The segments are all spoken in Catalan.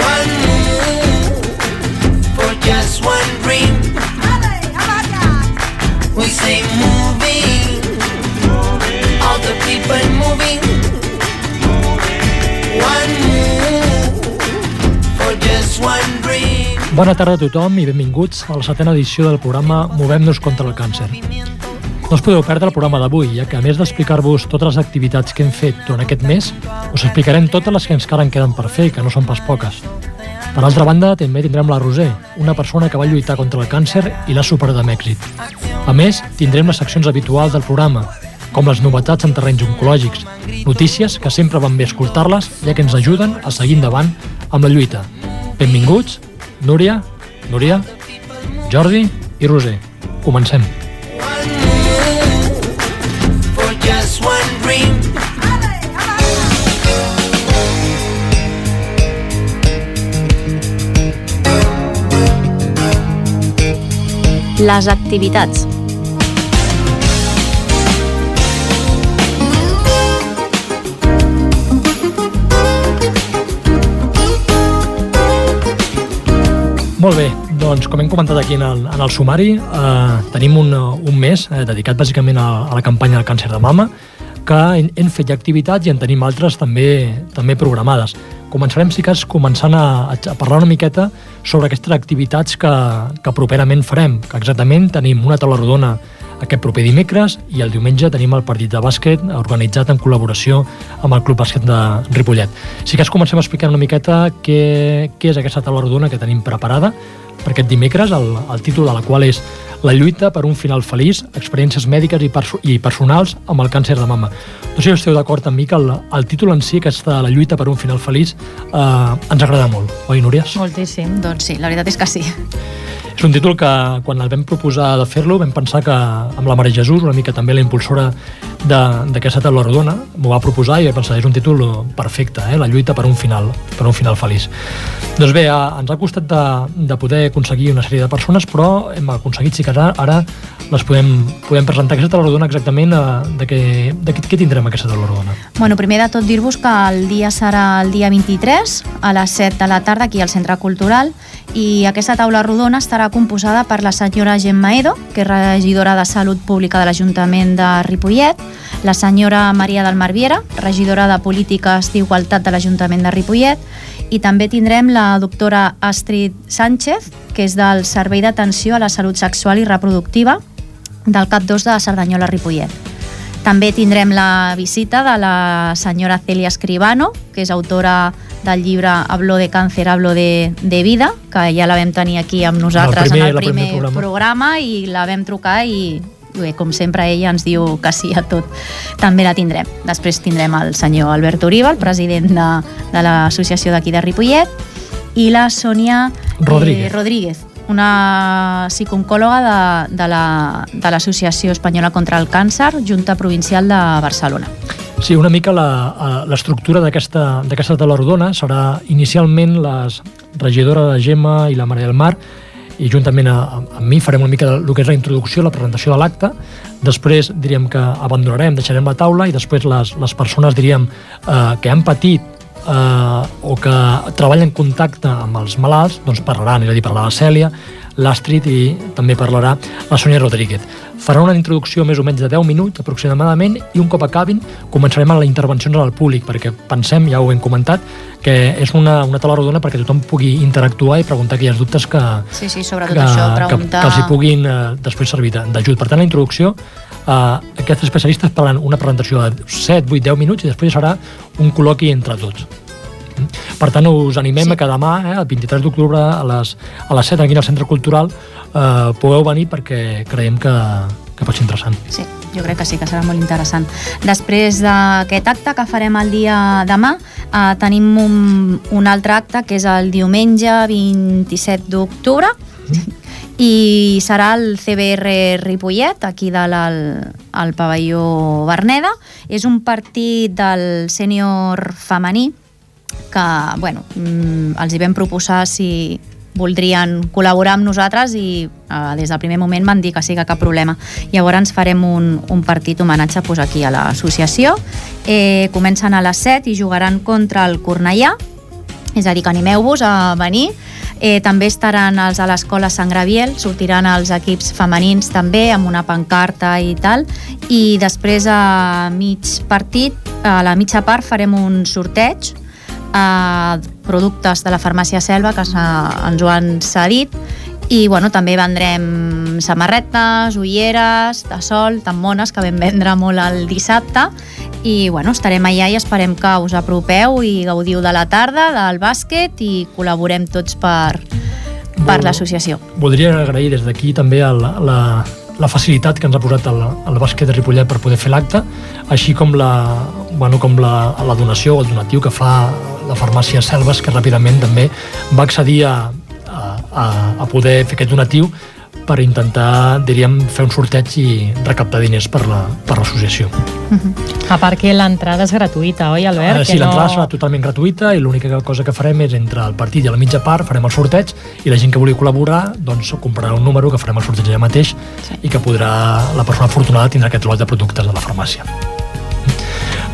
One for just one dream. We say moving, all the people moving. One for just one dream. Bona tarda a tothom i benvinguts a la setena edició del programa Movem-nos contra el càncer. No us podeu perdre el programa d'avui, ja que a més d'explicar-vos totes les activitats que hem fet durant aquest mes, us explicarem totes les que encara en queden per fer i que no són pas poques. Per altra banda, també tindrem la Roser, una persona que va lluitar contra el càncer i l'ha superat amb èxit. A més, tindrem les seccions habituals del programa, com les novetats en terrenys oncològics, notícies que sempre van bé escoltar-les, ja que ens ajuden a seguir endavant amb la lluita. Benvinguts, Núria, Núria, Jordi i Roser. Comencem. Les activitats. Molt bé, doncs com hem comentat aquí en el, en el sumari, eh, tenim un, un mes eh, dedicat bàsicament a, a la campanya del càncer de mama, que hem, hem fet ja activitats i en tenim altres també també programades. Començarem, si cas, començant a, a parlar una miqueta sobre aquestes activitats que, que properament farem, que exactament tenim una taula rodona aquest proper dimecres i el diumenge tenim el partit de bàsquet organitzat en col·laboració amb el Club Bàsquet de Ripollet. Si cas comencem a explicar una miqueta què, què és aquesta taula rodona que tenim preparada per aquest dimecres, el, el títol de la qual és La lluita per un final feliç, experiències mèdiques i, perso i personals amb el càncer de mama. No sé si esteu d'acord amb mi que el, el títol en si, aquesta La lluita per un final feliç, eh, ens agrada molt, oi, Núries? Moltíssim. Doncs sí, la veritat és que sí. És un títol que quan el vam proposar de fer-lo vam pensar que amb la Mare Jesús, una mica també la impulsora de- d'aquesta taula rodona, m'ho va proposar i vaig pensar, és un títol perfecte, eh? la lluita per un final, per un final feliç. Doncs bé, eh, ens ha costat de, de poder aconseguir una sèrie de persones, però hem aconseguit sí que ara, ara les podem, podem presentar. Aquesta taula rodona exactament eh, de, què, de què, què tindrem aquesta taula rodona? Bueno, primer de tot dir-vos que el dia serà el dia 23 a les 7 de la tarda aquí al Centre Cultural i aquesta taula rodona estarà composada per la senyora Gemma Edo, que és regidora de Salut Pública de l'Ajuntament de Ripollet, la senyora Maria del Marviera, regidora de Polítiques d'Igualtat de l'Ajuntament de Ripollet, i també tindrem la doctora Astrid Sánchez, que és del Servei d'Atenció a la Salut Sexual i Reproductiva del CAP 2 de Cerdanyola-Ripollet. També tindrem la visita de la senyora Celia Escribano, que és autora del llibre Hablo de càncer, hablo de, de vida, que ja la vam tenir aquí amb nosaltres primer- en el el primer primer, programa. programa. i la vam trucar i bé, com sempre ella ens diu que sí a tot. També la tindrem. Després tindrem el senyor Albert Uriba, el president de, de l'associació d'aquí de Ripollet, i la Sònia Rodríguez. Eh, Rodríguez una psicooncòloga de, de la- de l'Associació Espanyola contra el Càncer, Junta Provincial de Barcelona. Sí, una mica la- eh, l'estructura d'aquesta d'aquesta taula rodona serà inicialment les regidora de Gemma i la Maria del Mar i juntament a, amb mi farem una mica el que és la introducció, la presentació de l'acte. Després diríem que abandonarem, deixarem la taula i després les, les persones diríem eh, que han patit eh, o que treballen en contacte amb els malalts, doncs parlaran, és a dir, parlarà la Cèlia, l'Astrid i també parlarà la Sònia Rodríguez. Farà una introducció més o menys de 10 minuts aproximadament i un cop acabin començarem amb les intervencions al públic perquè pensem, ja ho hem comentat, que és una, una taula rodona perquè tothom pugui interactuar i preguntar aquells dubtes que, Sí, sí, sobretot que, això, que, preguntar... que els hi puguin eh, després servir d'ajut. Per tant, la introducció, eh, aquests especialistes parlen una presentació de 7, 8, 10 minuts i després serà un col·loqui entre tots. Per tant, us animem Sí. a que demà, eh, el 23 d'octubre, a, les, a les 7 aquí al Centre Cultural, eh, pugueu venir perquè creiem que, que pot ser interessant. Sí. jo crec que sí que serà molt interessant. Després d'aquest acte que farem el dia demà, eh, tenim un, un altre acte que és el diumenge 27 d'octubre, i serà el CBR Ripollet, aquí dalt al, al pavelló Berneda. És un partit del sènior femení que, bueno, mm, els hi vam proposar si voldrien col·laborar amb nosaltres i eh, des del primer moment van dir que sí, que cap problema. Llavors farem un, un partit homenatge pues, aquí a l'associació. Eh, comencen a les 7 i jugaran contra el Cornellà, és a dir, que animeu-vos a venir. Eh, també estaran els a l'escola Sant Graviel, sortiran els equips femenins també amb una pancarta i tal i després a mig partit, a la mitja part farem un sorteig a productes de la farmàcia Selva que ens ho han cedit i bueno, també vendrem samarretes, ulleres de sol, tan mones que vam vendre molt el dissabte i bueno, estarem allà i esperem que us apropeu i gaudiu de la tarda, del bàsquet i col·laborem tots per, per l'associació. Voldria agrair des d'aquí també el, la, la facilitat que ens ha posat el, el bàsquet de Ripollet per poder fer l'acte, així com la, bueno, com la, la donació o el donatiu que fa la farmàcia Selves, que ràpidament també va accedir a, a, a poder fer aquest donatiu per intentar, diríem, fer un sorteig i recaptar diners per l'associació. La, uh -huh. A part que l'entrada és gratuïta, oi, Albert? Uh, sí, l'entrada no... serà totalment gratuïta i l'única cosa que farem és entre el partit i la mitja part farem el sorteig i la gent que vulgui col·laborar doncs comprarà un número que farem el sorteig allà mateix sí. i que podrà, la persona afortunada tindrà aquest lot de productes de la farmàcia.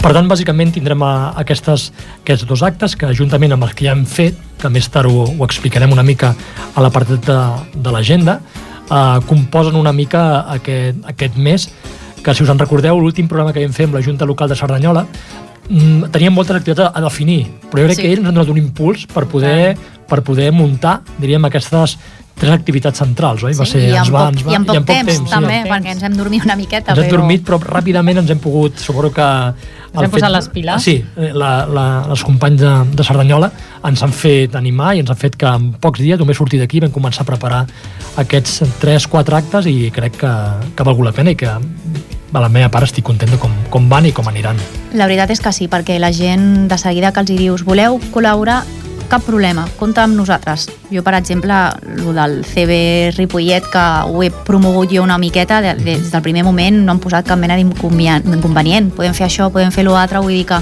Per tant, bàsicament tindrem a, aquestes, aquests dos actes que, juntament amb els que ja hem fet, que més tard ho, ho explicarem una mica a la part de, de l'agenda, eh, composen una mica aquest, aquest mes, que si us en recordeu, l'últim programa que vam fer amb la Junta Local de Cerdanyola, mm, teníem moltes activitats a, definir, però jo crec sí. que ells ens han donat un impuls per poder, per poder muntar, diríem, aquestes tres activitats centrals, oi? Sí, va ser, i, ens va, ens va, i en poc, i en poc temps, temps, també, sí, perquè ens hem dormit una miqueta. Ens hem però... dormit, però ràpidament ens hem pogut, suposo que... Ens hem fet, posat les piles. Sí, la, la, els companys de, de Cerdanyola ens han fet animar i ens han fet que en pocs dies, només sortir d'aquí, vam començar a preparar aquests 3-4 actes i crec que, que ha valgut la pena i que a la meva part estic content de com, com van i com aniran. La veritat és que sí, perquè la gent de seguida que els hi dius voleu col·laborar, cap problema, compta amb nosaltres. Jo, per exemple, el del CB Ripollet, que ho he promogut jo una miqueta, des del primer moment no han posat cap mena d'inconvenient. Podem fer això, podem fer l'altre, vull dir que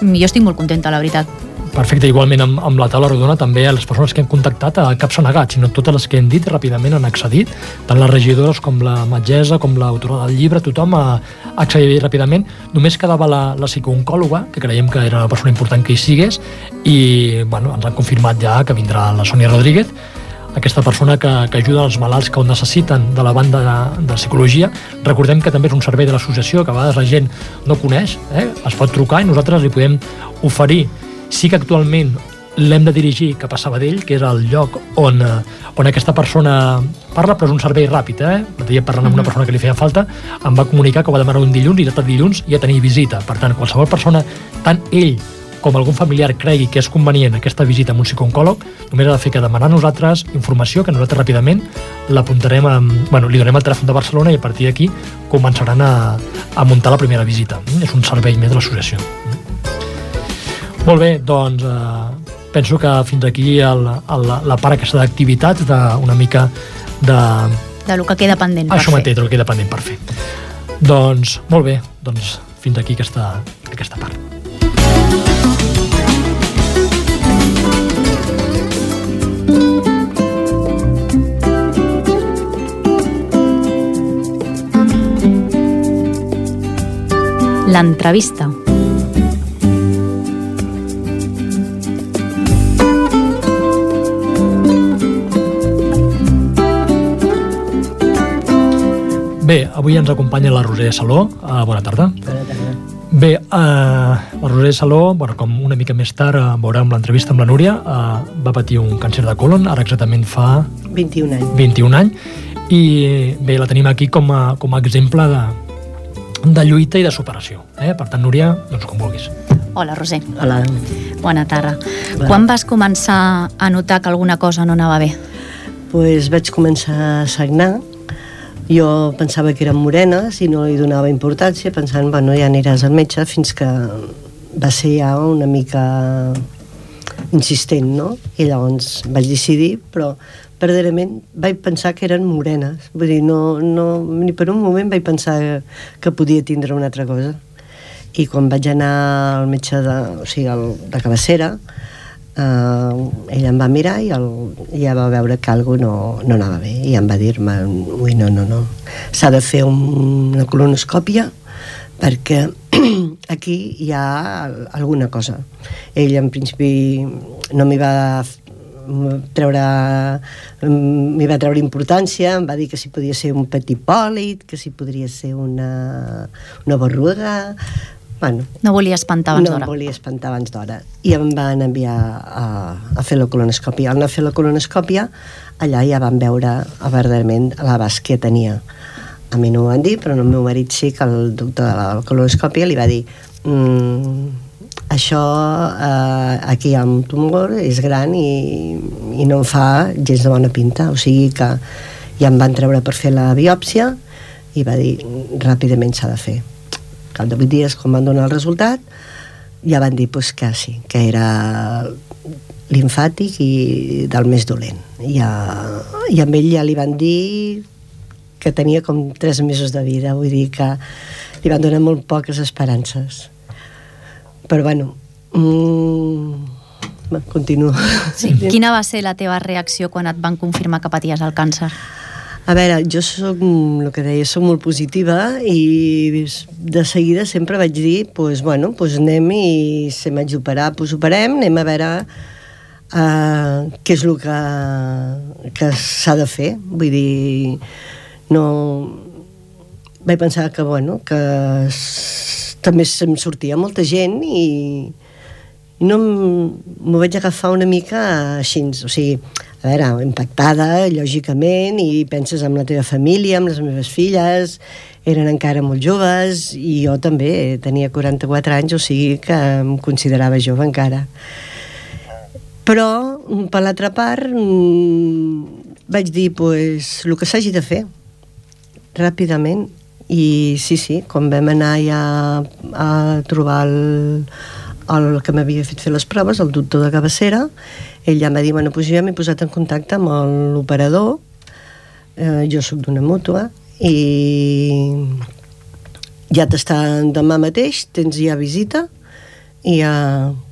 jo estic molt contenta, la veritat. Perfecte, igualment amb, amb la taula rodona també a les persones que hem contactat a cap s'ha negat, sinó totes les que hem dit ràpidament han accedit, tant les regidores com la metgessa, com l'autora del llibre, tothom ha, accedit ràpidament. Només quedava la, la psicooncòloga, que creiem que era una persona important que hi sigués, i bueno, ens han confirmat ja que vindrà la Sònia Rodríguez, aquesta persona que, que ajuda els malalts que ho necessiten de la banda de, de psicologia. Recordem que també és un servei de l'associació que a vegades la gent no coneix, eh? es pot trucar i nosaltres li podem oferir Sí que actualment l'hem de dirigir cap a Sabadell, que és el lloc on, eh, on aquesta persona parla, però és un servei ràpid. Eh? L'altre dia parlant amb una persona que li feia falta, em va comunicar que ho va demanar un dilluns i data dilluns ja tenia visita. Per tant, qualsevol persona, tant ell com algun familiar cregui que és convenient aquesta visita amb un psicooncòleg, només ha de fer que demanar a nosaltres informació que nosaltres ràpidament l'apuntarem, bueno, li donem el telèfon de Barcelona i a partir d'aquí començaran a, a muntar la primera visita. És un servei més de l'associació. Molt bé, doncs eh, penso que fins aquí el, el, la part aquesta d'activitats, d'una mica de... De lo que queda pendent Això mateix, de lo que queda pendent per fer. Doncs, molt bé, doncs fins aquí aquesta, aquesta part. L'entrevista. Bé, avui ens acompanya la Roser Saló. Uh, bona tarda. Bona tarda. Bé, uh, la Roser Saló, bueno, com una mica més tard uh, veurem l'entrevista amb la Núria, uh, va patir un càncer de colon, ara exactament fa... 21 anys. 21 anys, i bé, la tenim aquí com a, com a exemple de, de lluita i de superació. Eh? Per tant, Núria, doncs com vulguis. Hola, Roser. Hola. Bona tarda. Hola. Quan vas començar a notar que alguna cosa no anava bé? Pues vaig començar a sagnar Jo pensava que eren morenes i no li donava importància, pensant, bueno, ja aniràs al metge, fins que va ser ja una mica insistent, no? I llavors vaig decidir, però verdaderament vaig pensar que eren morenes. Vull dir, no, no, ni per un moment vaig pensar que podia tindre una altra cosa. I quan vaig anar al metge de, o sigui, al, de cabecera, eh, ell em va mirar i el, ja va veure que alguna no, no anava bé i em va dir-me, ui, no, no, no. S'ha de fer un, una colonoscòpia perquè aquí hi ha alguna cosa. Ell en principi no m'hi va treure m'hi va treure importància em va dir que si podia ser un petit pòlit que si podria ser una, una berruga bueno, No volia espantar abans no d'hora. em volia espantar abans d'hora. I em van enviar a, a fer la colonoscòpia. Al anar a fer la colonoscòpia, allà ja van veure a verdaderament l'abast que tenia. A mi no m'ho van dir, però el meu marit sí que el doctor de la colonoscòpia li va dir mm, això eh, aquí hi ha un tumor, és gran i, i no em fa gens de bona pinta. O sigui que ja em van treure per fer la biòpsia i va dir ràpidament s'ha de fer cap de 8 dies quan van donar el resultat ja van dir pues, que sí, que era linfàtic i del més dolent ja, i amb ell ja li van dir que tenia com 3 mesos de vida vull dir que li van donar molt poques esperances però bueno mm, continuo Sí. Quina va ser la teva reacció quan et van confirmar que paties el càncer? A veure, jo soc, mm, el que deia, soc molt positiva i de seguida sempre vaig dir, pues, bueno, pues anem i si m'haig d'operar, pues operem, anem a veure uh, què és el que, que s'ha de fer. Vull dir, no... Vaig pensar que, bueno, que també se'm sortia molta gent i, i no m'ho vaig agafar una mica així, o sigui, a veure, impactada, lògicament, i penses en la teva família, amb les meves filles, eren encara molt joves, i jo també tenia 44 anys, o sigui que em considerava jove encara. Però, per l'altra part, mm, vaig dir, pues, el que s'hagi de fer, ràpidament, i sí, sí, quan vam anar ja a trobar el, el que m'havia fet fer les proves, el doctor de cabecera, ell ja em va dir, bueno, doncs jo m'he posat en contacte amb l'operador, eh, jo sóc d'una mútua, i ja t'està demà mateix, tens ja visita, i ja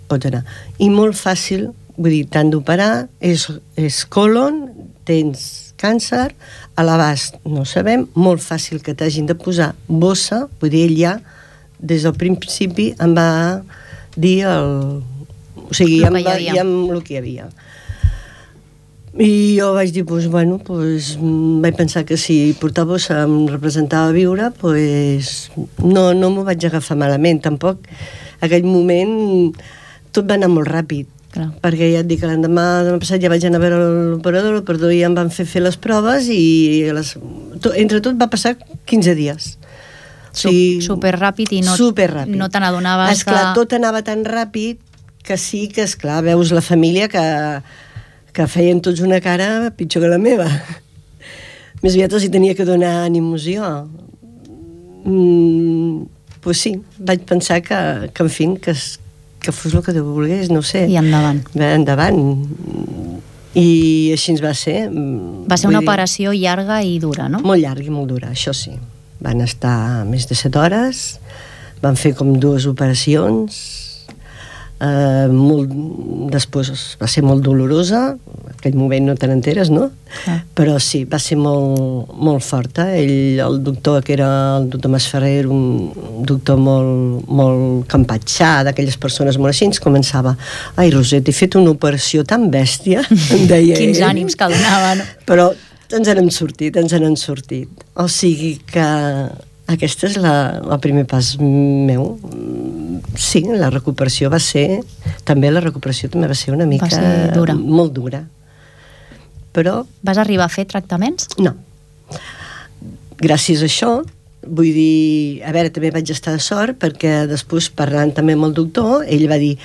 pots anar. I molt fàcil, vull dir, t'han d'operar, és, és colon, tens càncer, a l'abast no sabem, molt fàcil que t'hagin de posar bossa, vull dir, ell ja, des del principi em va dir el... O sigui, Lo ja em hi va, havia. ja em, el que hi havia. I jo vaig dir, pues, bueno, pues, vaig pensar que si portar bossa em representava viure, pues, no, no m'ho vaig agafar malament, tampoc. Aquell moment tot va anar molt ràpid, Clar. perquè ja et dic que l'endemà demà passat ja vaig anar a veure l'operador, l'operador ja em van fer fer les proves i les, to, entre tot va passar 15 dies. Su- super ràpid i no- superràpid. no te n'adonaves Esclar, que- tot anava tan ràpid que sí que, és clar veus la família que, que feien tots una cara pitjor que la meva. Més aviat els hi tenia que donar ànims jo. Mm, pues sí, vaig pensar que, que en fi, que, que fos el que Déu volgués, no sé. I endavant. Va, endavant. I així ens va ser. Va ser una dir, operació llarga i dura, no? molt llarg i molt dura, això sí. Van estar més de 7 hores, van fer com dues operacions, eh, molt, després va ser molt dolorosa, en aquell moment no te n'enteres, no? Clar. Però sí, va ser molt, molt forta. Ell, el doctor, que era el doctor Masferrer, un doctor molt, molt campatxà, d'aquelles persones molt així, ens començava ai, Roset, he fet una operació tan bèstia, em deia Quins ell ànims que donava, no? però ens n'hem sortit, ens n'hem sortit. O sigui que aquesta és la, el primer pas meu. Sí, la recuperació va ser... També la recuperació també va ser una mica... ser dura. Molt dura. Però Vas arribar a fer tractaments? no. Gràcies a això, vull dir, a veure, també vaig estar de sort perquè després parlant també amb el doctor, ell va dir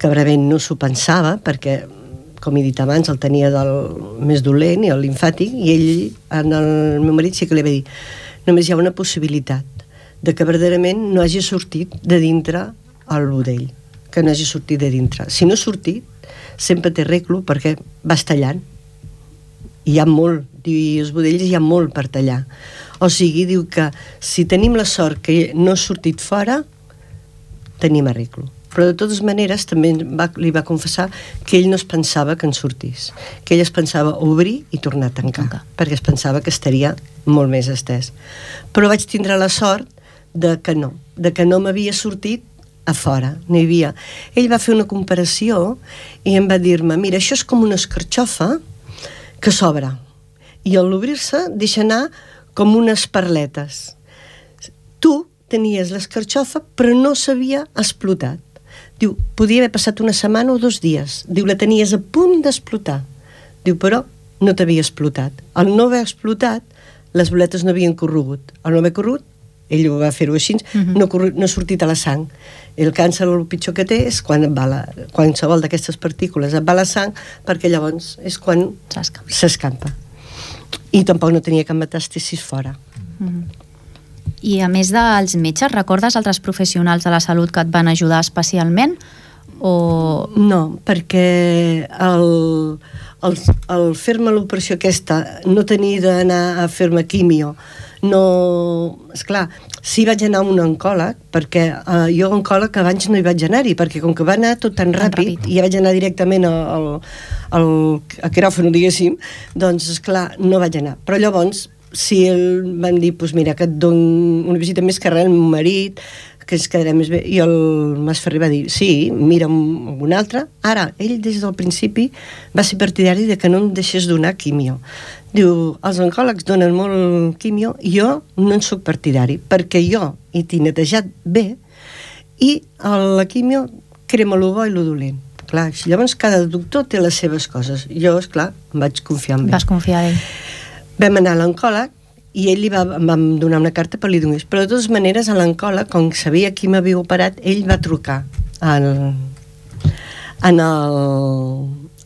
que brament no s'ho pensava perquè com he dit abans, el tenia del més dolent i el limfàtic, i ell, en el meu marit, sí que li va dir només hi ha una possibilitat de que verdaderament no hagi sortit de dintre el budell, que no hagi sortit de dintre. Si no ha sortit, sempre té reglo perquè vas tallant. Hi ha molt, diu, els budells hi ha molt per tallar. O sigui, diu que si tenim la sort que no ha sortit fora, tenim arreglo. Però de totes maneres també va, li va confessar que ell no es pensava que en sortís, que ell es pensava obrir i tornar a tancar, Tancar. perquè es pensava que estaria molt més estès. Però vaig tindre la sort de que no, de que no m'havia sortit a fora, no hi havia. Ell va fer una comparació i em va dir-me, mira, això és com una escarxofa que s'obre i al obrir-se deixa anar com unes perletes. Tu tenies l'escarxofa però no s'havia explotat. Diu, podia haver passat una setmana o dos dies. Diu, la tenies a punt d'explotar. Diu, però no t'havia explotat. Al no haver explotat, les boletes no havien corrogut. Al no haver corrogut, ell ho va fer-ho així, Mhm. no, corru- no ha sortit a la sang. El càncer el pitjor que té és quan et va la, qualsevol d'aquestes partícules et va a la sang, perquè llavors és quan s'escampa. I tampoc no tenia cap metàstasis fora. I a més dels metges, recordes altres professionals de la salut que et van ajudar especialment? O... No, perquè el, el, el fer-me l'operació aquesta, no tenir d'anar a fer-me quimio, no... Esclar, sí vaig anar a un oncòleg, perquè uh, jo oncòleg abans no hi vaig anar-hi, perquè com que va anar tot tan, Tan ràpid, ràpid. i ja vaig anar directament al, al, al, quiròfano, diguéssim, doncs, esclar, no vaig anar. Però llavors, si el van dir, doncs mira, que et dono una visita més que res, el meu marit, que ens quedarem més bé. I el Mas Ferrer va dir, sí, mira'm un altre. Ara, ell des del principi va ser partidari de que no em deixés donar quimio. Diu, els oncòlegs donen molt quimio, i jo no en sóc partidari, perquè jo hi tinc netejat bé i la quimio crema lo bo i lo dolent. Clar, llavors cada doctor té les seves coses. Jo, és clar, em vaig confiar en ell. Vas confiar en ell? Vam anar a l'oncòleg i ell li va, em va donar una carta per li donés. Però de totes maneres, a l'oncòleg, com que sabia qui m'havia operat, ell va trucar al, en el,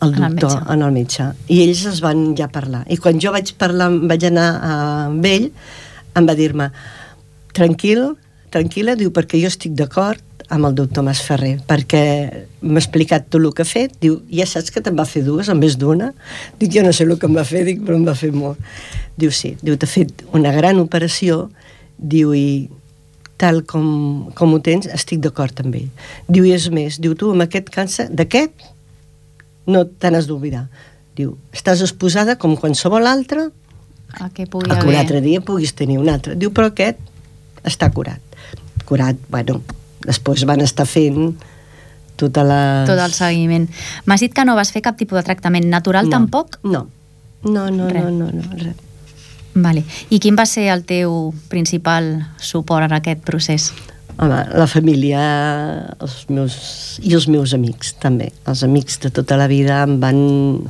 el En el doctor, en el metge. I ells es van ja parlar. I quan jo vaig parlar, vaig anar a, amb ell, em va dir-me tranquil, tranquil·la, diu, perquè jo estic d'acord amb el doctor Mas Ferrer, perquè m'ha explicat tot el que ha fet, diu, ja saps que te'n va fer dues en vez d'una? Dic, jo no sé el que em va fer, dic, però em va fer molt. Diu, sí, diu, t'ha fet una gran operació, diu, i tal com, com ho tens, estic d'acord amb ell. Diu, i és més, diu, tu amb aquest càncer, d'aquest, no te n'has d'oblidar. Diu, estàs exposada com qualsevol altre, A què pugui a que un haver... altre dia puguis tenir un altre. Diu, però aquest està curat. Curat, bueno, després van estar fent tota la... Tot el seguiment. M'has dit que no vas fer cap tipus de tractament natural no, tampoc? No, no, no, Res. no, no, no, res. Vale. I quin va ser el teu principal suport en aquest procés? Home, la família els meus, i els meus amics, també. Els amics de tota la vida em van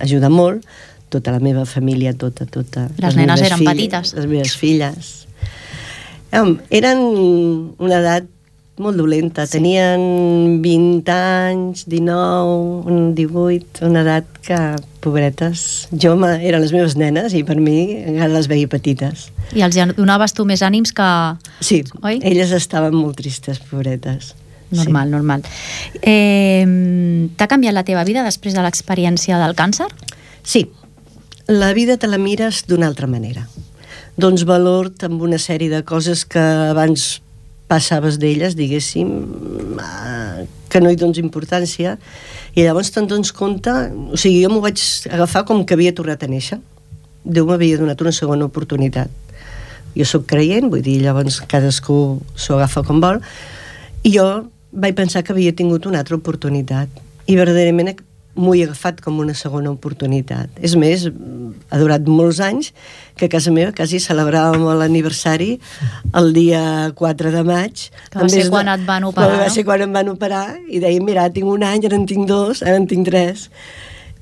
ajudar molt, tota la meva família, tota, tota. Les nenes meves eren petites. Les meves filles. Em, eren una edat molt dolenta, sí. tenien 20 anys, 19, un 18, una edat que, pobretes, jo me, eren les meves nenes i per mi encara les veia petites. I els donaves tu més ànims que... Sí, Oi? elles estaven molt tristes, pobretes. Normal, normal. Eh, T'ha canviat la teva vida després de l'experiència del càncer? Sí, la vida te la mires d'una altra manera. Dones valor amb una sèrie de coses que abans passaves d'elles, diguéssim, eh, que no hi dones importància, i llavors te'n dones compte... O sigui, jo m'ho vaig agafar com que havia tornat a néixer. Déu m'havia donat una segona oportunitat. Jo sóc creient, vull dir, llavors cadascú s'ho agafa com vol, i jo vaig pensar que havia tingut una altra oportunitat. I verdaderament m'ho he agafat com una segona oportunitat. És més, ha durat molts anys que a casa meva quasi celebràvem l'aniversari el dia 4 de maig. Que va ser vez quan et van operar, Va ser quan em van operar i deia, mira, tinc un any, ara en tinc dos, ara en tinc tres.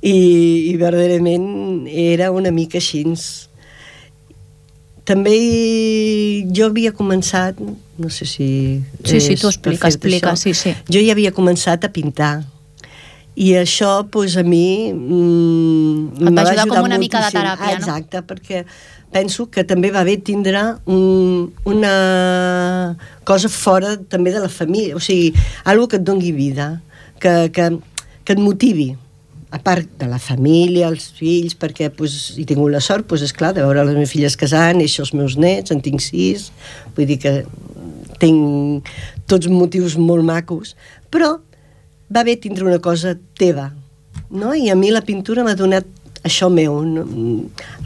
I, i verdaderament era una mica així. També jo havia començat, no sé si... Sí, sí, tu explica, explica, això. sí, sí. Jo ja havia començat a pintar I això, doncs, a mi... Mm, Et va ajudar com una mica de moltíssim. teràpia, no? Exacte, perquè penso que també va bé tindre un, una cosa fora també de la família, o sigui, algo que et dongui vida, que, que, que et motivi, a part de la família, els fills, perquè pues, he tingut la sort, pues, esclar, de veure les meves filles casant, i els meus nets, en tinc sis, vull dir que tinc tots motius molt macos, però va bé tindre una cosa teva, no? I a mi la pintura m'ha donat això meu, no?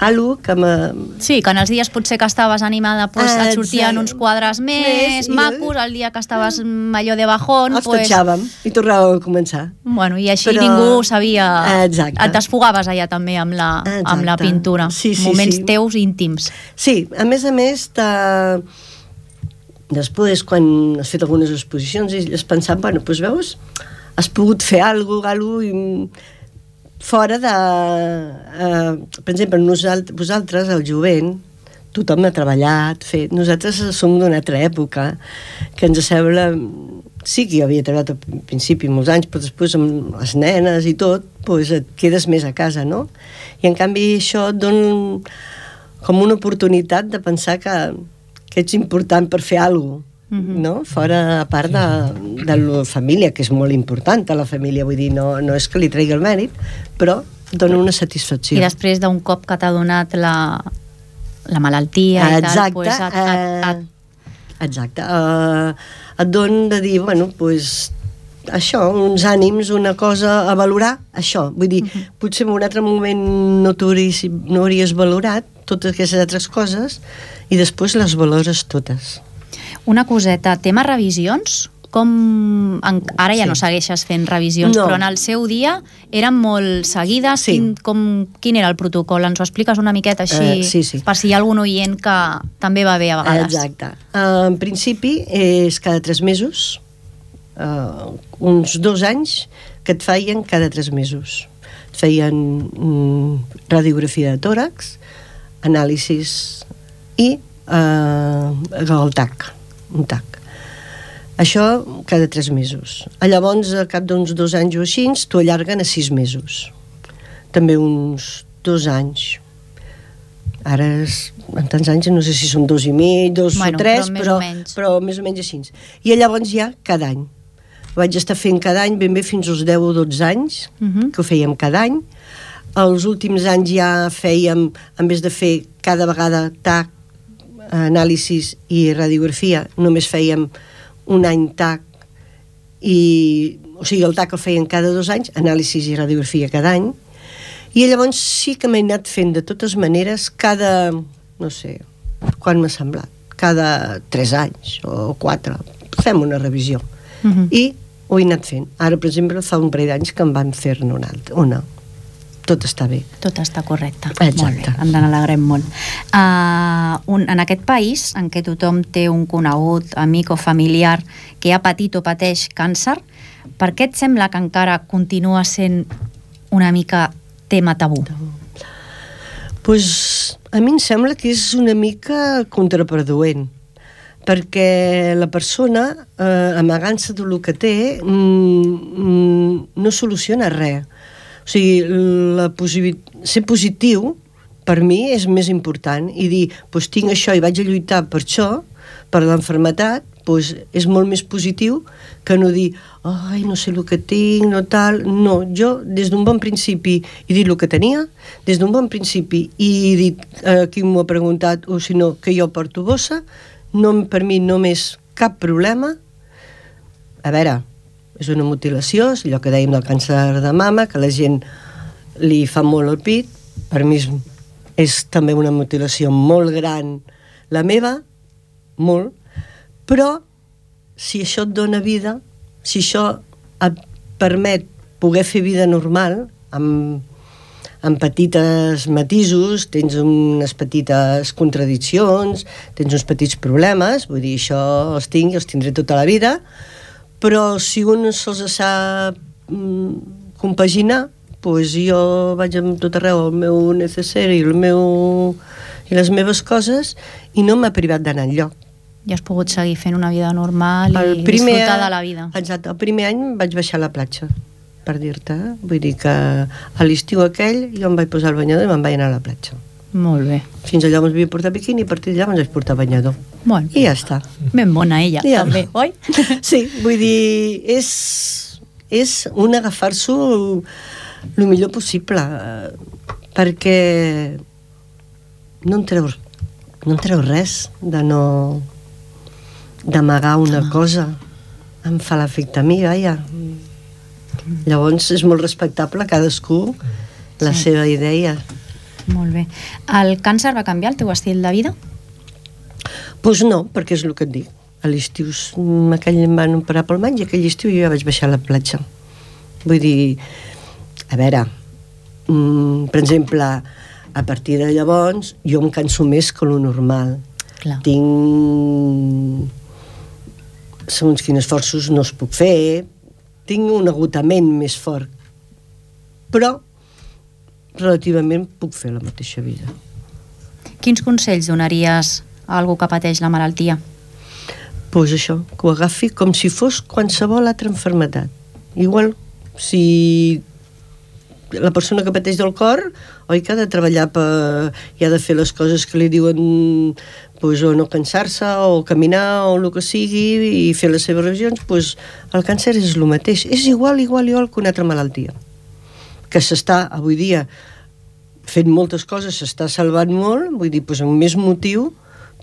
algo que m'ha... Sí, que en els dies potser que estaves animada pues, Ah, et sortien exacte. uns quadres més, Més, macos, el dia que estaves mm, allò de bajón, Els pues, tatxàvem i tornàvem a començar. bueno, i així Però- ningú sabia... Exacte. Et desfogaves allà també amb la, amb la Exacte. pintura. Sí, sí, Moments sí. teus íntims. Sí, a més a més, t'ha- després, quan has fet algunes exposicions, i has pensat, bueno, doncs veus, has pogut fer alguna cosa, alguna i fora de... Eh, per exemple, nosaltres, vosaltres, el jovent, tothom ha treballat, fet... Nosaltres som d'una altra època que ens sembla... Sí que jo havia treballat al principi molts anys, però després amb les nenes i tot, doncs et quedes més a casa, no? I en canvi això et dona com una oportunitat de pensar que, que ets important per fer alguna cosa. No? Fora, a part de, de la família, que és molt important a la família, vull dir, no, no és que li tregui el mèrit, però dona una satisfacció. I després d'un cop que t'ha donat la, la malaltia i tal, Exacte, pues, et, et, et, eh, exacte. Uh, et don de dir, bueno, pues, això, uns ànims, una cosa a valorar, això. Vull dir, Mhm. potser en un altre moment no, t'hauries, no hauries valorat totes aquestes altres coses i després les valores totes. Una coseta, tema revisions, com... En, ara ja Sí. no segueixes fent revisions, No. però en el seu dia eren molt seguides. Sí. Quin, com, quin era el protocol? Ens ho expliques una miqueta així? Eh, sí, sí. Per si hi ha algun oient que també va bé a vegades. Exacte. Uh, en principi és cada tres mesos, uh, uns dos anys que et feien cada tres mesos. Et feien mm, radiografia de tòrax, anàlisis i uh, el TAC, un TAC. Això cada tres mesos. A llavors, a cap d'uns dos anys o així, t'ho allarguen a sis mesos. També uns dos anys. Ara, és, en tants anys, no sé si són dos i mig, dos Bueno, o tres, però més però, o menys. però més o menys així. I llavors ja cada any. Ho vaig estar fent cada any, ben bé fins als 10 o 12 anys, Mhm. que ho fèiem cada any. Els últims anys ja fèiem, en vez de fer cada vegada TAC, anàlisis i radiografia, només fèiem un any TAC i, o sigui, el TAC el feien cada dos anys, anàlisis i radiografia cada any, i llavors sí que m'he anat fent de totes maneres cada, no sé, quan m'ha semblat, cada tres anys o quatre, fem una revisió. Mhm. I ho he anat fent. Ara, per exemple, fa un parell d'anys que em van fer-ne una altra. Una. Tot està bé. Tot està correcte. Exacte. Molt bé, en n'alegrem molt. Uh, un, en aquest país, en què tothom té un conegut, amic o familiar que ha patit o pateix càncer, per què et sembla que encara continua sent una mica tema tabú? pues, a mi em sembla que és una mica contraproduent perquè la persona, eh, amagant-se del que té, mm, mm, no soluciona res. O sigui, la possibi- ser positiu per mi és més important i dir, doncs tinc això i vaig a lluitar per això, per l'enfermetat, doncs és molt més positiu que no dir, ai, no sé el que tinc, no tal... No, jo des d'un bon principi he dit el que tenia, des d'un bon principi i he dit, eh, qui m'ho ha preguntat, o si no, que jo porto bossa, no, per mi no m'és cap problema. A veure, és una mutilació, és allò que dèiem del càncer de mama, que la gent li fa molt el pit, per mi és, és també una mutilació molt gran la meva, molt, però si això et dona vida, si això et permet poder fer vida normal, amb, amb petites matisos, tens unes petites contradiccions, tens uns petits problemes, vull dir, això els tinc i els tindré tota la vida, però si un se'ls sap mm, compaginar, doncs jo vaig amb tot arreu el meu necessari i, el meu, i les meves coses i no m'ha privat d'anar enlloc. I has pogut seguir fent una vida normal i El primer, disfrutar de la vida. Exacte, el primer any vaig baixar a la platja. per dir-te. eh? Vull dir que a l'estiu aquell jo em vaig posar el banyador i me'n vaig anar a la platja. Molt bé. Fins allà ens havia portat biquini i a partir d'allà ens vaig portar banyador. Bueno, I ja està. ben bona ella, Ja. també, oi? Sí, vull dir, és, és un agafar-s'ho el millor possible, eh, perquè no en treus, no en treus res de no d'amagar una cosa. Em fa l'efecte a mi, vaja. Llavors és molt respectable cadascú la Sí. seva idea. Molt bé. El càncer va canviar el teu estil de vida? Doncs pues no, perquè és el que et dic. A l'estiu mm, aquell em van operar pel maig i aquell estiu jo ja vaig baixar a la platja. Vull dir, a veure, mm, per exemple, a partir de llavors jo em canso més que lo normal. Clar. Tinc segons quins esforços no es puc fer, tinc un agotament més fort, però relativament puc fer la mateixa vida. Quins consells donaries a algú que pateix la malaltia? pues això, que ho agafi com si fos qualsevol altra enfermetat. Igual, si la persona que pateix del cor, oi que ha de treballar per, i ha de fer les coses que li diuen pues, o no cansar-se, o caminar, o el que sigui, i fer les seves revisions, pues, el càncer és el mateix. És igual, igual, igual que una altra malaltia. Que s'està, avui dia, fent moltes coses, s'està salvant molt, vull dir, pues, amb més motiu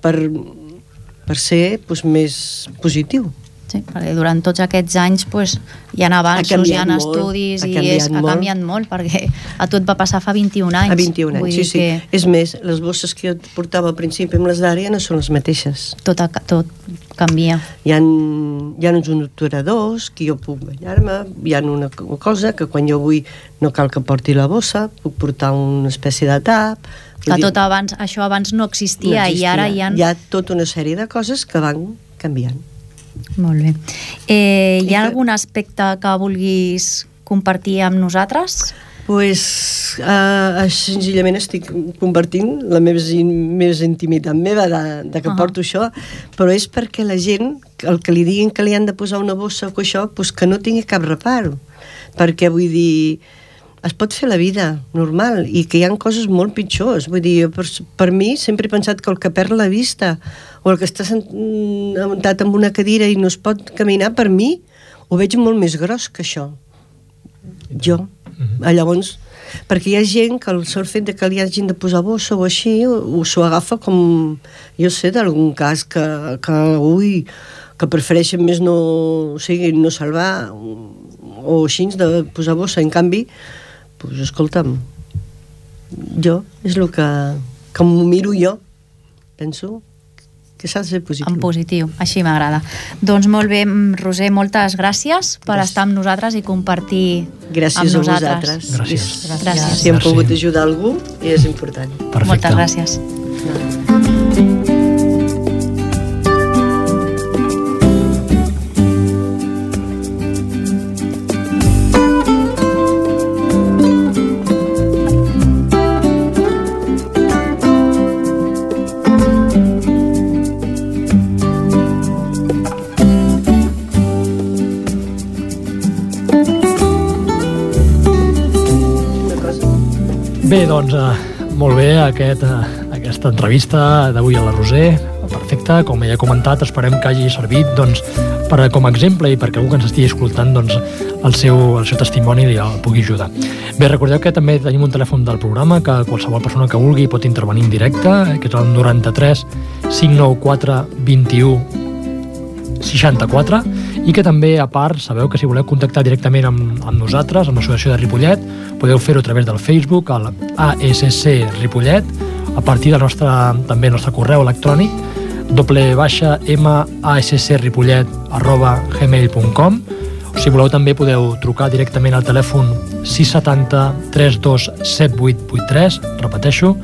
per, per ser pues, més positiu. Sí, perquè durant tots aquests anys pues, hi ha avanços, hi ha molt, estudis ha i és, ha canviat molt perquè a tu et va passar fa 21 anys. A 21 Vull anys, sí, sí. que És més, les bosses que jo portava al principi amb les d'àrea no són les mateixes. tot, ha- tot canvia. Hi ha, hi ha uns obturadors que jo puc ballar-me, hi ha una co- cosa que quan jo vull no cal que porti la bossa, puc portar una espècie de tap... Que dir, tot abans, això abans no existia, no i ara hi ha... Hi ha tota una sèrie de coses que van canviant. Molt bé. Eh, hi ha algun aspecte que vulguis compartir amb nosaltres? pues, uh, senzillament estic compartint la meva, més intimitat meva de, de que uh -huh. porto això, però és perquè la gent, el que li diguin que li han de posar una bossa o això, pues que no tingui cap reparo. Perquè vull dir, es pot fer la vida normal i que hi han coses molt pitjors. Vull dir, jo per, per mi sempre he pensat que el que perd la vista o el que està sent- mm, muntat en una cadira i no es pot caminar, per mi ho veig molt més gros que això. Jo. Mm Llavors, perquè hi ha gent que el sol fet de que li hagin de posar bossa o així, o s'ho agafa com, jo sé, d'algun cas que, que, ui, que prefereixen més no, o sigui, no salvar o així de posar bossa. En canvi, doncs, escolta'm, jo és el que, que m'ho miro jo. Penso que s'ha de ser positiu. En positiu, així m'agrada. Doncs molt bé, mm, Roser, moltes gràcies per Gràcies. estar amb nosaltres i compartir Gràcies amb a nosaltres. vosaltres. Gràcies. I Gràcies. Si hem pogut ajudar algú, és important. Perfecte. Moltes gràcies. Una Bé, doncs, eh, molt bé aquest, eh, aquesta entrevista d'avui a la Roser. Perfecte, com ja he comentat, esperem que hagi servit doncs, per, com a exemple i perquè algú que ens estigui escoltant doncs, el, seu, el seu testimoni li el pugui ajudar. Bé, recordeu que també tenim un telèfon del programa que qualsevol persona que vulgui pot intervenir en directe, eh, que és el 93 594 21 64 i que també, a part, sabeu que si voleu contactar directament amb, amb nosaltres, amb l'associació de Ripollet, podeu fer-ho a través del Facebook, al ASC Ripollet, a partir del nostre, també el nostre correu electrònic, doble baixa arroba gmail.com si voleu també podeu trucar directament al telèfon 670 32 7883 repeteixo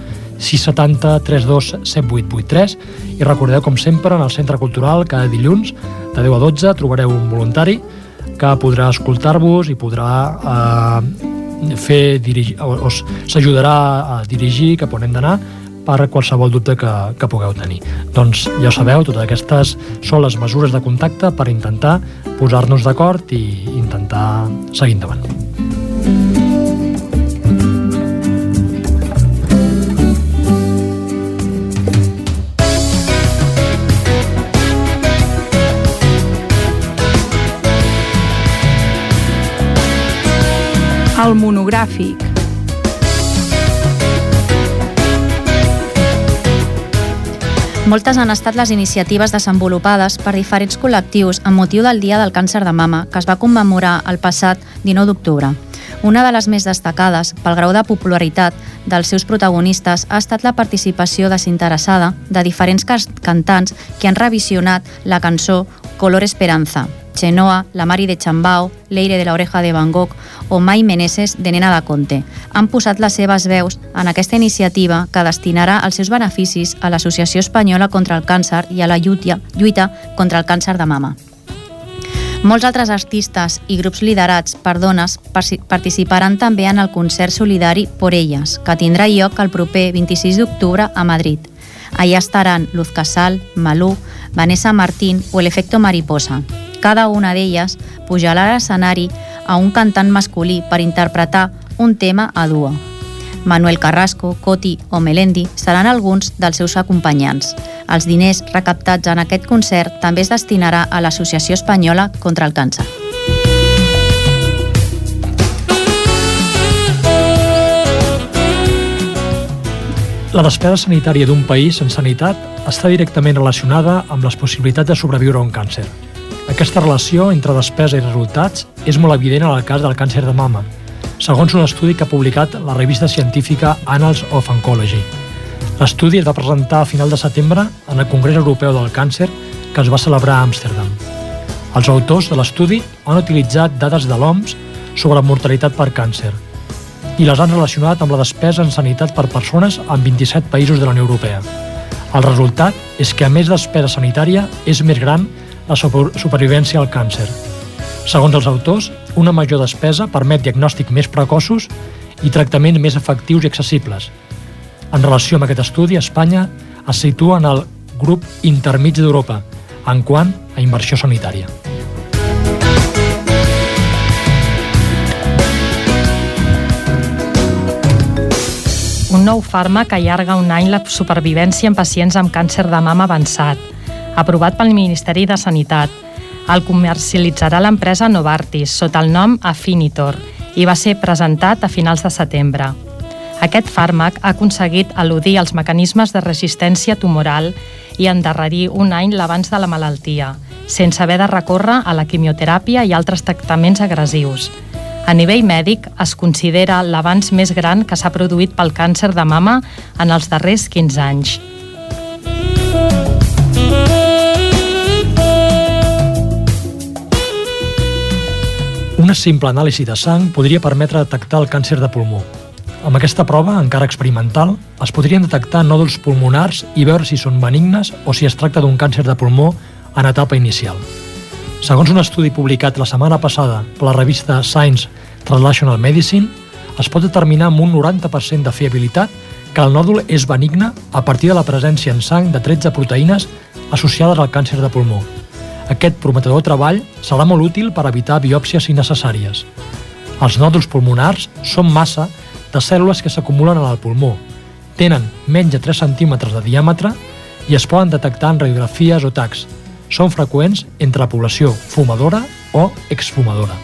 670 32 7883 i recordeu com sempre en el Centre Cultural cada dilluns de 10 a 12 trobareu un voluntari que podrà escoltar-vos i podrà eh, fer s'ajudarà a dirigir cap on hem d'anar per qualsevol dubte que, que pugueu tenir. Doncs ja sabeu, totes aquestes són les mesures de contacte per intentar posar-nos d'acord i intentar seguir endavant. El monogràfic. Moltes han estat les iniciatives desenvolupades per diferents col·lectius amb motiu del Dia del Càncer de Mama, que es va commemorar el passat 19 d'octubre. Una de les més destacades, pel grau de popularitat dels seus protagonistes, ha estat la participació desinteressada de diferents cantants que han revisionat la cançó Color Esperanza, Chenoa, La Mari de Chambao, Leire de la Oreja de Van Gogh o Mai Meneses de Nena de Conte. Han posat les seves veus en aquesta iniciativa que destinarà els seus beneficis a l'Associació Espanyola contra el Càncer i a la lluita, lluita contra el càncer de mama. Molts altres artistes i grups liderats per dones participaran també en el concert solidari Por Elles, que tindrà lloc el proper 26 d'octubre a Madrid. Allà estaran Luz Casal, Malú, Vanessa Martín o el Efecto Mariposa. Cada una d'elles pujarà a l'escenari a un cantant masculí per interpretar un tema a duo. Manuel Carrasco, Coti o Melendi seran alguns dels seus acompanyants. Els diners recaptats en aquest concert també es destinarà a l'Associació Espanyola contra el Càncer. La despesa sanitària d'un país en sanitat està directament relacionada amb les possibilitats de sobreviure a un càncer. Aquesta relació entre despesa i resultats és molt evident en el cas del càncer de mama, segons un estudi que ha publicat la revista científica Annals of Oncology. L'estudi es va presentar a final de setembre en el Congrés Europeu del Càncer que es va celebrar a Amsterdam. Els autors de l'estudi han utilitzat dades de l'OMS sobre mortalitat per càncer, i les han relacionat amb la despesa en sanitat per persones en 27 països de la Unió Europea. El resultat és que, a més despesa sanitària, és més gran la supervivència al càncer. Segons els autors, una major despesa permet diagnòstic més precoços i tractaments més efectius i accessibles. En relació amb aquest estudi, Espanya es situa en el grup intermig d'Europa en quant a inversió sanitària. un nou fàrmac allarga un any la supervivència en pacients amb càncer de mama avançat, aprovat pel Ministeri de Sanitat. El comercialitzarà l'empresa Novartis sota el nom Affinitor i va ser presentat a finals de setembre. Aquest fàrmac ha aconseguit eludir els mecanismes de resistència tumoral i endarrerir un any l'abans de la malaltia, sense haver de recórrer a la quimioteràpia i altres tractaments agressius. A nivell mèdic, es considera l'avanç més gran que s'ha produït pel càncer de mama en els darrers 15 anys. Una simple anàlisi de sang podria permetre detectar el càncer de pulmó. Amb aquesta prova, encara experimental, es podrien detectar nòduls pulmonars i veure si són benignes o si es tracta d'un càncer de pulmó en etapa inicial. Segons un estudi publicat la setmana passada per la revista Science Translational Medicine, es pot determinar amb un 90% de fiabilitat que el nòdul és benigne a partir de la presència en sang de 13 proteïnes associades al càncer de pulmó. Aquest prometedor treball serà molt útil per evitar biòpsies innecessàries. Els nòduls pulmonars són massa de cèl·lules que s'acumulen en el pulmó, tenen menys de 3 centímetres de diàmetre i es poden detectar en radiografies o tacs, són freqüents entre la població fumadora o exfumadora.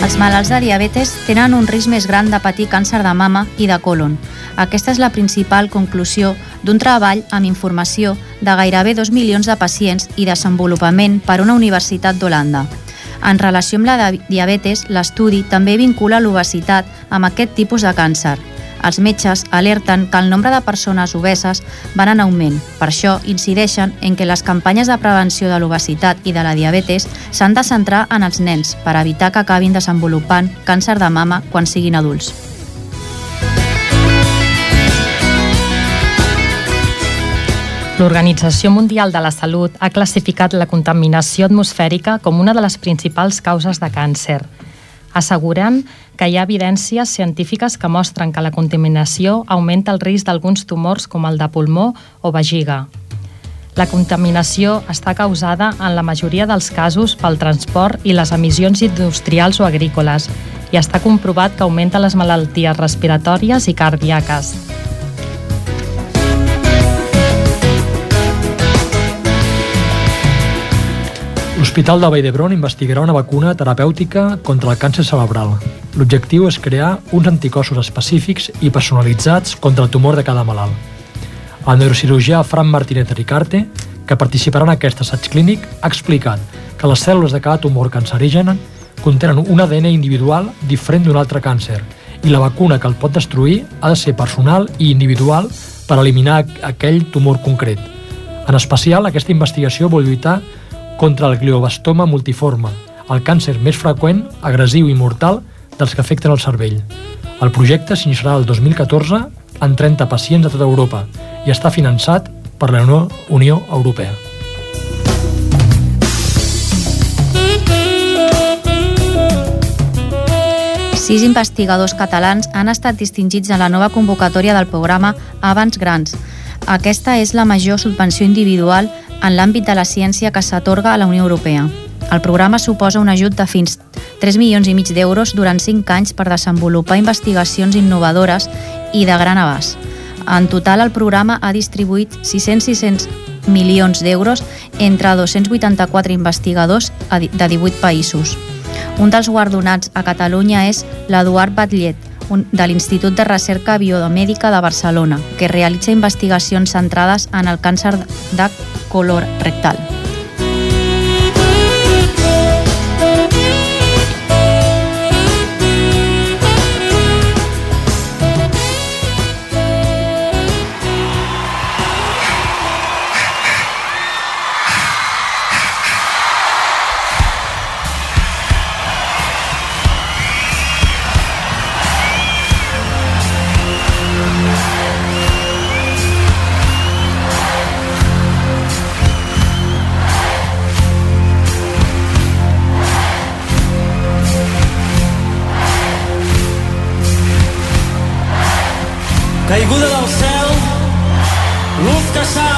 Els malalts de diabetes tenen un risc més gran de patir càncer de mama i de colon. Aquesta és la principal conclusió d'un treball amb informació de gairebé 2 milions de pacients i desenvolupament per una universitat d'Holanda. En relació amb la diabetes, l'estudi també vincula l'obesitat amb aquest tipus de càncer. Els metges alerten que el nombre de persones obeses van en augment. Per això incideixen en que les campanyes de prevenció de l'obesitat i de la diabetes s'han de centrar en els nens per evitar que acabin desenvolupant càncer de mama quan siguin adults. L'Organització Mundial de la Salut ha classificat la contaminació atmosfèrica com una de les principals causes de càncer. assegurant que hi ha evidències científiques que mostren que la contaminació augmenta el risc d'alguns tumors com el de pulmó o vejiga. La contaminació està causada en la majoria dels casos pel transport i les emissions industrials o agrícoles i està comprovat que augmenta les malalties respiratòries i cardíaques. L'Hospital de Vall d'Hebron investigarà una vacuna terapèutica contra el càncer cerebral. L'objectiu és crear uns anticossos específics i personalitzats contra el tumor de cada malalt. El neurocirurgià Fran Martínez Ricarte, que participarà en aquest assaig clínic, ha explicat que les cèl·lules de cada tumor cancerigen contenen un ADN individual diferent d'un altre càncer i la vacuna que el pot destruir ha de ser personal i individual per eliminar aquell tumor concret. En especial, aquesta investigació vol lluitar contra el gliobastoma multiforme, el càncer més freqüent, agressiu i mortal dels que afecten el cervell. El projecte s'iniciarà el 2014 en 30 pacients de tota Europa i està finançat per la Unió Europea. Sis investigadors catalans han estat distingits en la nova convocatòria del programa Abans Grans. Aquesta és la major subvenció individual en l'àmbit de la ciència que s'atorga a la Unió Europea. El programa suposa un ajut de fins 3 milions i mig d'euros durant 5 anys per desenvolupar investigacions innovadores i de gran abast. En total, el programa ha distribuït 600-600 milions d'euros entre 284 investigadors de 18 països. Un dels guardonats a Catalunya és l'Eduard Batllet, de l'Institut de Recerca Biomèdica de Barcelona, que realitza investigacions centrades en el càncer de color rectal. Caiguda del cel, l'ús que sal.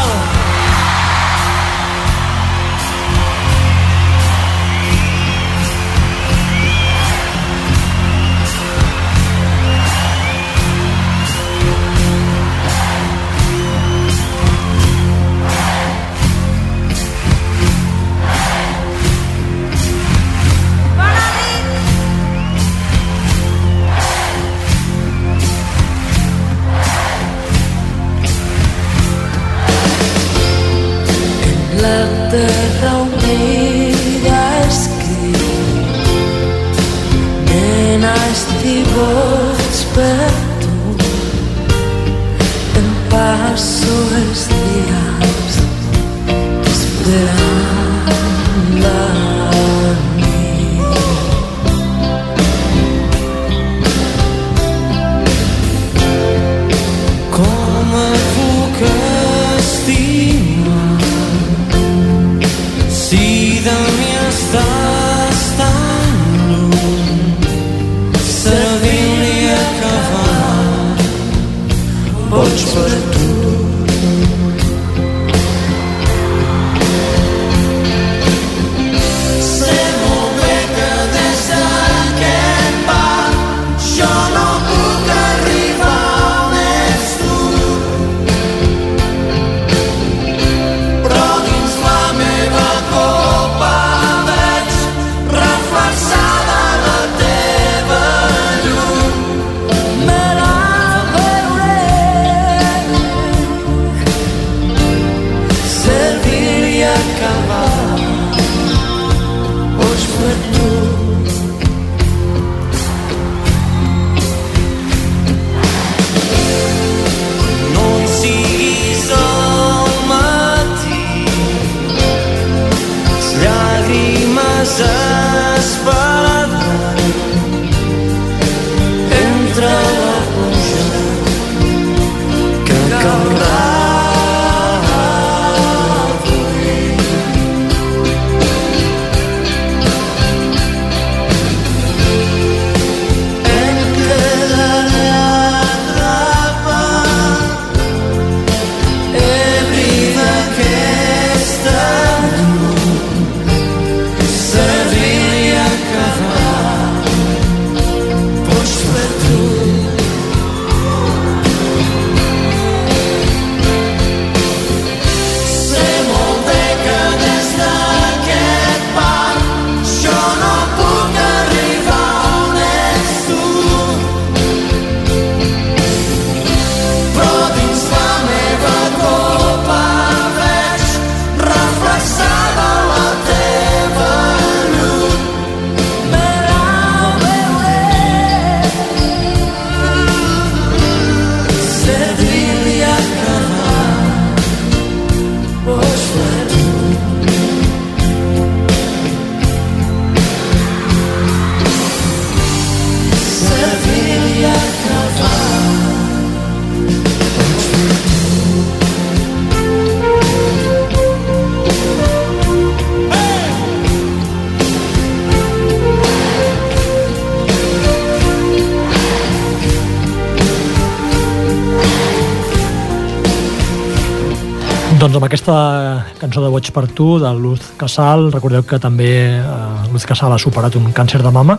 Aquesta cançó de Boig per tu, de Luz Casal, recordeu que també eh, Luz Casal ha superat un càncer de mama.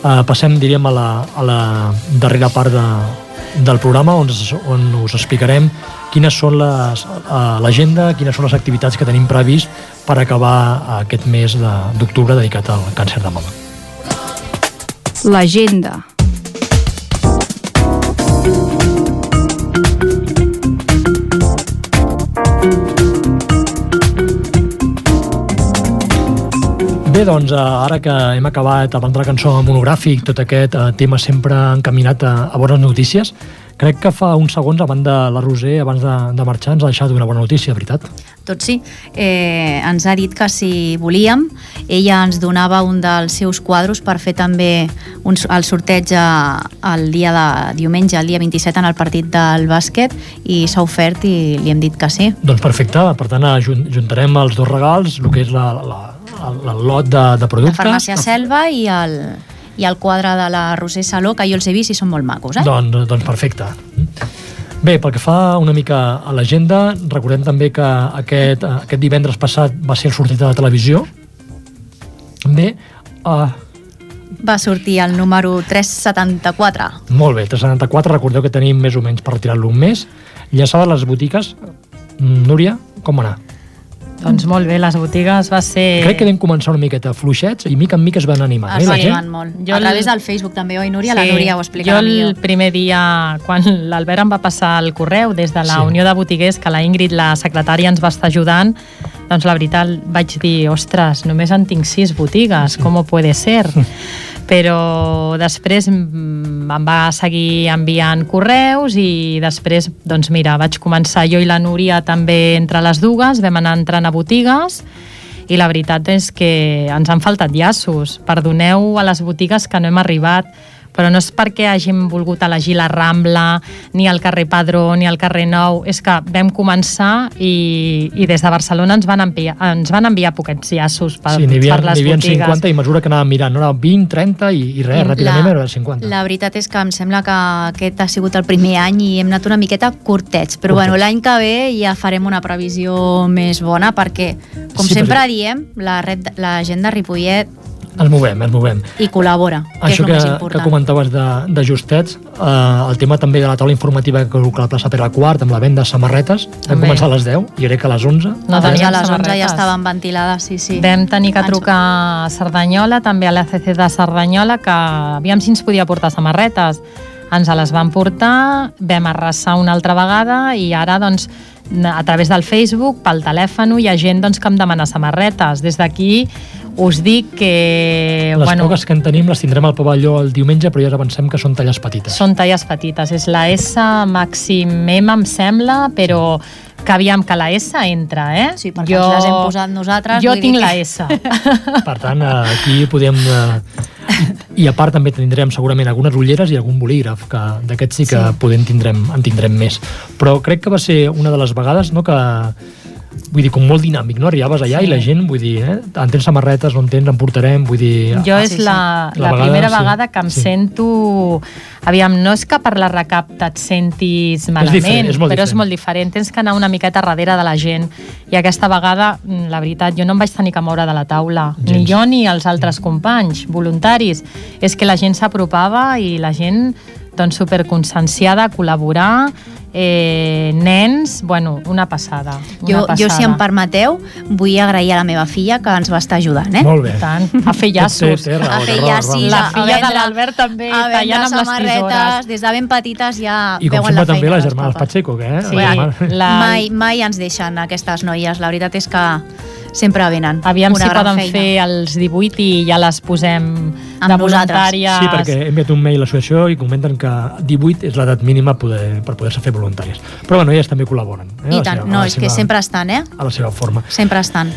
Eh, passem, diríem, a la, a la darrera part de, del programa on, on us explicarem quines són eh, l'agenda, quines són les activitats que tenim previst per acabar aquest mes de- d'octubre dedicat al càncer de mama. L'agenda. Bé, doncs, eh, ara que hem acabat abans de la cançó monogràfic, tot aquest eh, tema sempre encaminat a, a bones notícies, crec que fa uns segons, abans de la Roser, abans de, de marxar, ens ha deixat una bona notícia, veritat? Tot sí. Eh, ens ha dit que si volíem, ella ens donava un dels seus quadros per fer també un, el sorteig a- el dia de diumenge, el dia 27, en el partit del bàsquet, i s'ha ofert i li hem dit que sí. Doncs perfecte, per tant, eh, jun- juntarem els dos regals, el que és la, la, el, el lot de, de La productes. farmàcia Selva i el, i el quadre de la Roser Saló, que jo els he vist i són molt macos, eh? Doncs, doncs perfecte. Bé, pel que fa una mica a l'agenda, recordem també que aquest, eh, aquest divendres passat va ser el sortit de la televisió. Bé, uh, Va sortir el número 374. molt bé, 374, recordeu que tenim més o menys per retirar-lo un mes. Llançada a les botiques, Mm, Núria, com va anar? Doncs molt bé, les botigues va ser... Crec que vam començar una miqueta fluixets i mica en mica es van animar. Es eh, va la gent? animant molt. Jo a través del Facebook també, oi, Núria? La Núria ho Jo explicarà el millor. primer dia, quan l'Albert em va passar el correu des de la Sí. Unió de Botiguers, que la Ingrid, la secretària, ens va estar ajudant, doncs la veritat vaig dir, ostres, només en tinc sis botigues, com puede ser? Però després em va seguir enviant correus i després, doncs mira, vaig començar jo i la Núria també entre les dues, vam anar entrant a botigues i la veritat és que ens han faltat llaços. Perdoneu a les botigues que no hem arribat, però no és perquè hàgim volgut elegir la Rambla, ni el carrer Padró, ni el carrer Nou, és que vam començar i, i des de Barcelona ens van enviar, ens van enviar poquets llaços per, sí, n'hi havia, per les n'hi havia botigues. 50 i a mesura que anàvem mirant, no? Era 20, 30 i, i res, ràpidament era 50. La veritat és que em sembla que aquest ha sigut el primer any i hem anat una miqueta curtets, però Curtets. bueno, l'any que ve ja farem una previsió més bona perquè, com Sí, sempre perquè- diem, la, red, la gent de Ripollet Ens movem, ens movem. hi col·labora, que Això és el que, més que important. comentaves de, de justets, eh, el tema també de la taula informativa que col·loca la plaça Pere IV amb la venda de samarretes, vam També. començar a les 10 i crec que a les 11 No Abans teníem de les 11 ja samarretes. estaven ventilades, sí, sí. Vam tenir que trucar a Cerdanyola, també a l'ACC de Cerdanyola, que aviam si ens podia portar samarretes. Ens les van portar, vam arrasar una altra vegada i ara, doncs, a través del Facebook, pel telèfon, hi ha gent doncs, que em demana samarretes. Des d'aquí us dic que... les poques que en tenim les tindrem al pavelló el diumenge, però ja avancem que són talles petites. Són talles petites. És la S màxim M, em sembla, però que aviam que la S entra, eh? Sí, perquè ens les hem posat nosaltres, Jo tinc dir la que- S. Per tant, aquí podem... Eh, i, I a part també tindrem segurament algunes ulleres i algun bolígraf, que d'aquests sí que sí. podem tindrem, en tindrem més. Però crec que va ser una de les vegades no, que vull dir, com molt dinàmic, no? Arribaves allà Sí. i la gent, vull dir, eh? en tens samarretes, no en tens, en portarem, vull dir... Jo ah, és sí, sí. la, La la, vegada, primera sí. vegada que em Sí. sento... Aviam, no és que per la recapta et sentis malament, diferent, és molt però és diferent. molt diferent. Tens que anar una miqueta darrere de la gent. I aquesta vegada, mm, la veritat, jo no em vaig tenir que moure de la taula. Ni Gens. jo ni els altres companys, voluntaris. És que la gent s'apropava i la gent doncs, superconscienciada a col·laborar, eh, nens, bueno, una passada. Una Jo, passada. jo, si em permeteu, vull agrair a la meva filla que ens va estar ajudant, eh? Molt bé. I tant, a fer llaços. Té, té raó, a fer raó. La filla de l'Albert també, a tallant amb les tisores. des de ben petites ja I veuen la també feina les dels germanes papes. Pacheco, que, eh? Sí, germanes- la, Mai, mai ens deixen aquestes noies, la veritat és que sempre venen. Aviam Una si poden feina. fer els 18 i ja les posem Amb de voluntàries. Sí, perquè he enviat un mail a l'associació i comenten que 18 és l'edat mínima poder, per poder-se fer voluntàries. Però bueno, elles també col·laboren. Eh? a I tant, seva- no, a és que seva- sempre estan, eh? A la seva forma. Sempre estan.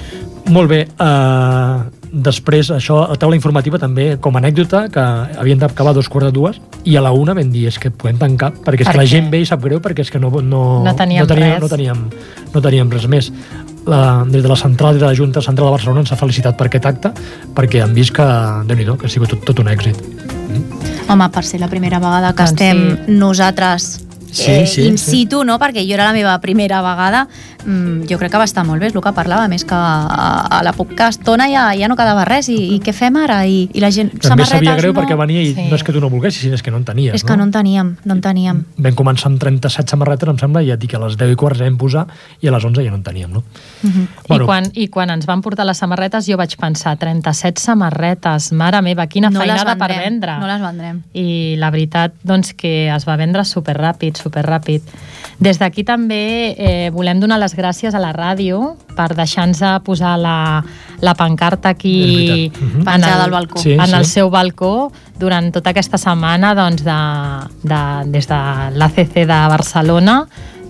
Molt bé, uh, després això, la taula informativa també, com a anècdota, que havien d'acabar a dos quarts de dues, i a la una vam dir, és que podem tancar, perquè és Per que la gent ve i sap greu, perquè és que no, no, No teníem no teníem, res. no teníem, no teníem res més. La, des de la central, des de la Junta Central de Barcelona ens ha felicitat per aquest acte, perquè han vist que, déu nhi que ha sigut tot, tot un èxit. Home, per ser la primera vegada que Doncs estem sí. nosaltres Sí, eh, sí, in sí. situ, no? perquè jo era la meva primera vegada, mm, jo crec que va estar molt bé, és el que parlava, més que a, a la poca estona ja, ja no quedava res, i, i què fem ara? I, i la gent, També sabia greu no? perquè venia i Sí. no és que tu no volguessis, sinó és que no en tenies. És que no en teníem, no en teníem. Vam començar amb 37 samarretes, em sembla, i ja et dic que a les 10 i quarts ja vam posar i a les 11 ja no en teníem, no? Mhm. I, quan, I quan ens van portar les samarretes jo vaig pensar, 37 samarretes, mare meva, quina No les feinada per vendrem, vendre. no les vendrem. I la veritat, doncs, que es va vendre superràpid, superràpid. Des d'aquí també eh, volem donar les gràcies a la ràdio per deixar-nos posar la, la pancarta aquí en Penjada el- al balcó. Sí, en sí. el seu balcó durant tota aquesta setmana doncs, de, de, des de l'ACC de Barcelona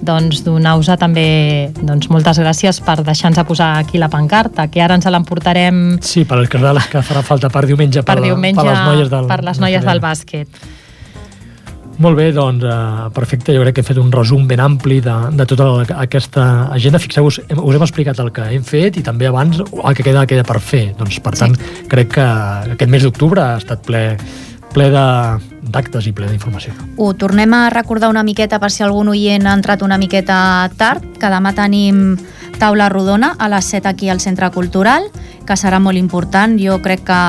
doncs donar-vos també doncs, moltes gràcies per deixar-nos posar aquí la pancarta, que ara ens l'emportarem Sí, per que, que farà falta per diumenge per la- diumenge per les noies del, per les noies del bàsquet. Molt bé, doncs, eh, perfecte. Jo crec que he fet un resum ben ampli de, de tota la, aquesta agenda. Fixeu-vos, hem, us hem explicat el que hem fet i també abans el que queda, queda per fer. Doncs, per tant, crec que aquest mes d'octubre ha estat ple, ple d'actes i ple d'informació. Ho tornem a recordar una miqueta per si algun oient ha entrat una miqueta tard, que demà tenim taula rodona a les 7 aquí al Centre Cultural, que serà molt important, jo crec que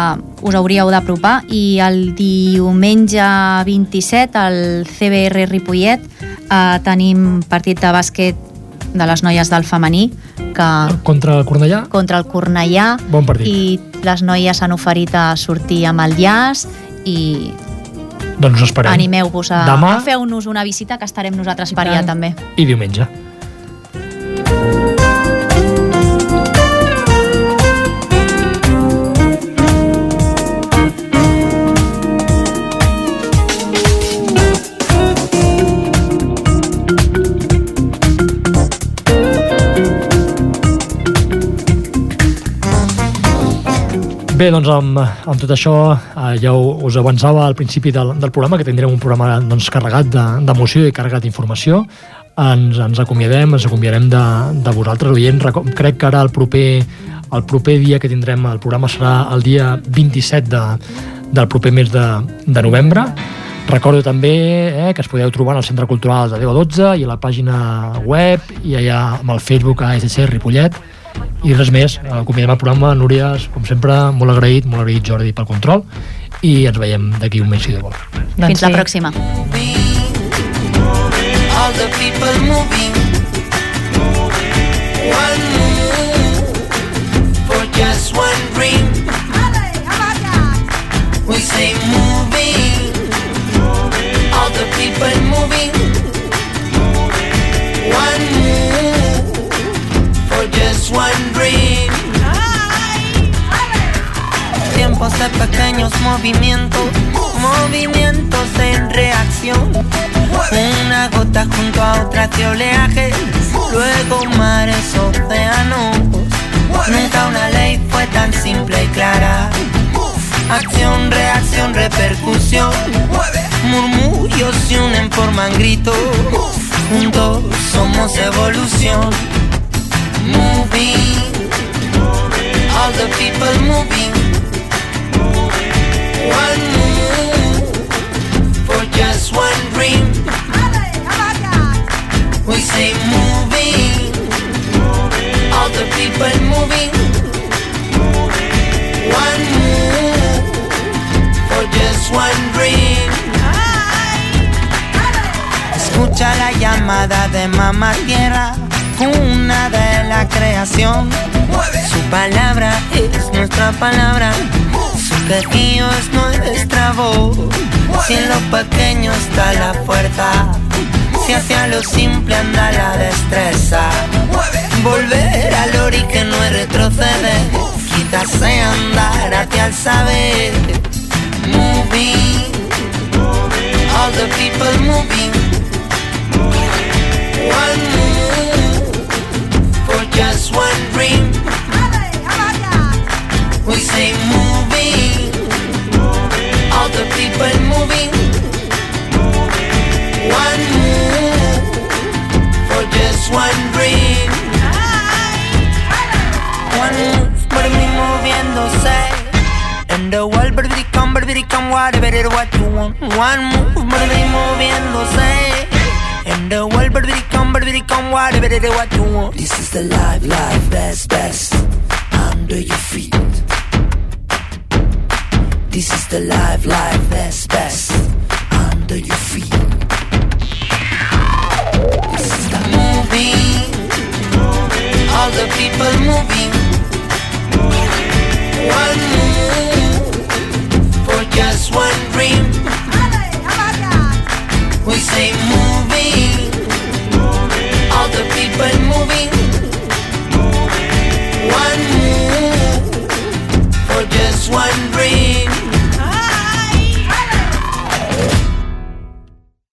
us hauríeu d'apropar, i el diumenge 27 al CBR Ripollet eh, tenim partit de bàsquet de les noies del femení, que Contra el Cornellà, contra el Cornellà, Bon partit. i les noies han oferit a sortir amb el llaç, i doncs esperem. animeu-vos a, Demà a fer-nos una visita que estarem nosaltres per allà també. i diumenge. Bé, doncs amb, amb tot això eh, ja us avançava al principi del, del programa que tindrem un programa doncs, carregat de- d'emoció i carregat d'informació. Ens, ens acomiadem, ens acomiadarem de, de vosaltres, oients. Crec que ara el proper, el proper dia que tindrem el programa serà el dia 27 de, del proper mes de, de novembre. Recordo també eh, que es podeu trobar en el Centre Cultural de 10 a 12 i a la pàgina web i allà amb el Facebook ASC Ripollet i res més, acomiadem el programa Núria, com sempre, molt agraït molt agraït Jordi pel control i ens veiem d'aquí un mes si Déu vol Doncs Fins la sí. pròxima. All the people moving. Tiempos de pequeños movimientos, movimientos en reacción. Una gota junto a otras de oleajes, luego mares, océanos. Nunca una ley fue tan simple y clara. Acción, reacción, repercusión. Murmullos se unen, forman gritos. Juntos somos evolución. Moving, all the people moving. One dream. We say moving, all the people moving. One move for just one dream. Escucha la llamada de mamá tierra, una de la creación. Su palabra es nuestra palabra, su quejío es nuestra voz. Si en lo pequeño está la fuerza, si hacia lo simple anda la destreza. Volver al ori que no retroceder, quizás sea andar hacia el saber. Moving, all the people moving. One move for just one dream. We say the people moving. One move for just one dream. One move, baby, moviéndose. And the world, baby, come, baby, come, whatever it what you want. One move, baby, moviéndose. In the world, we come, we come, whatever do, what you want. This is the life, life, best, best. Under your feet. This is the live, live, best, best. Under your feet. This is the moving All the people moving. One move For just one dream. We say moving. All the people moving. One move For just one dream.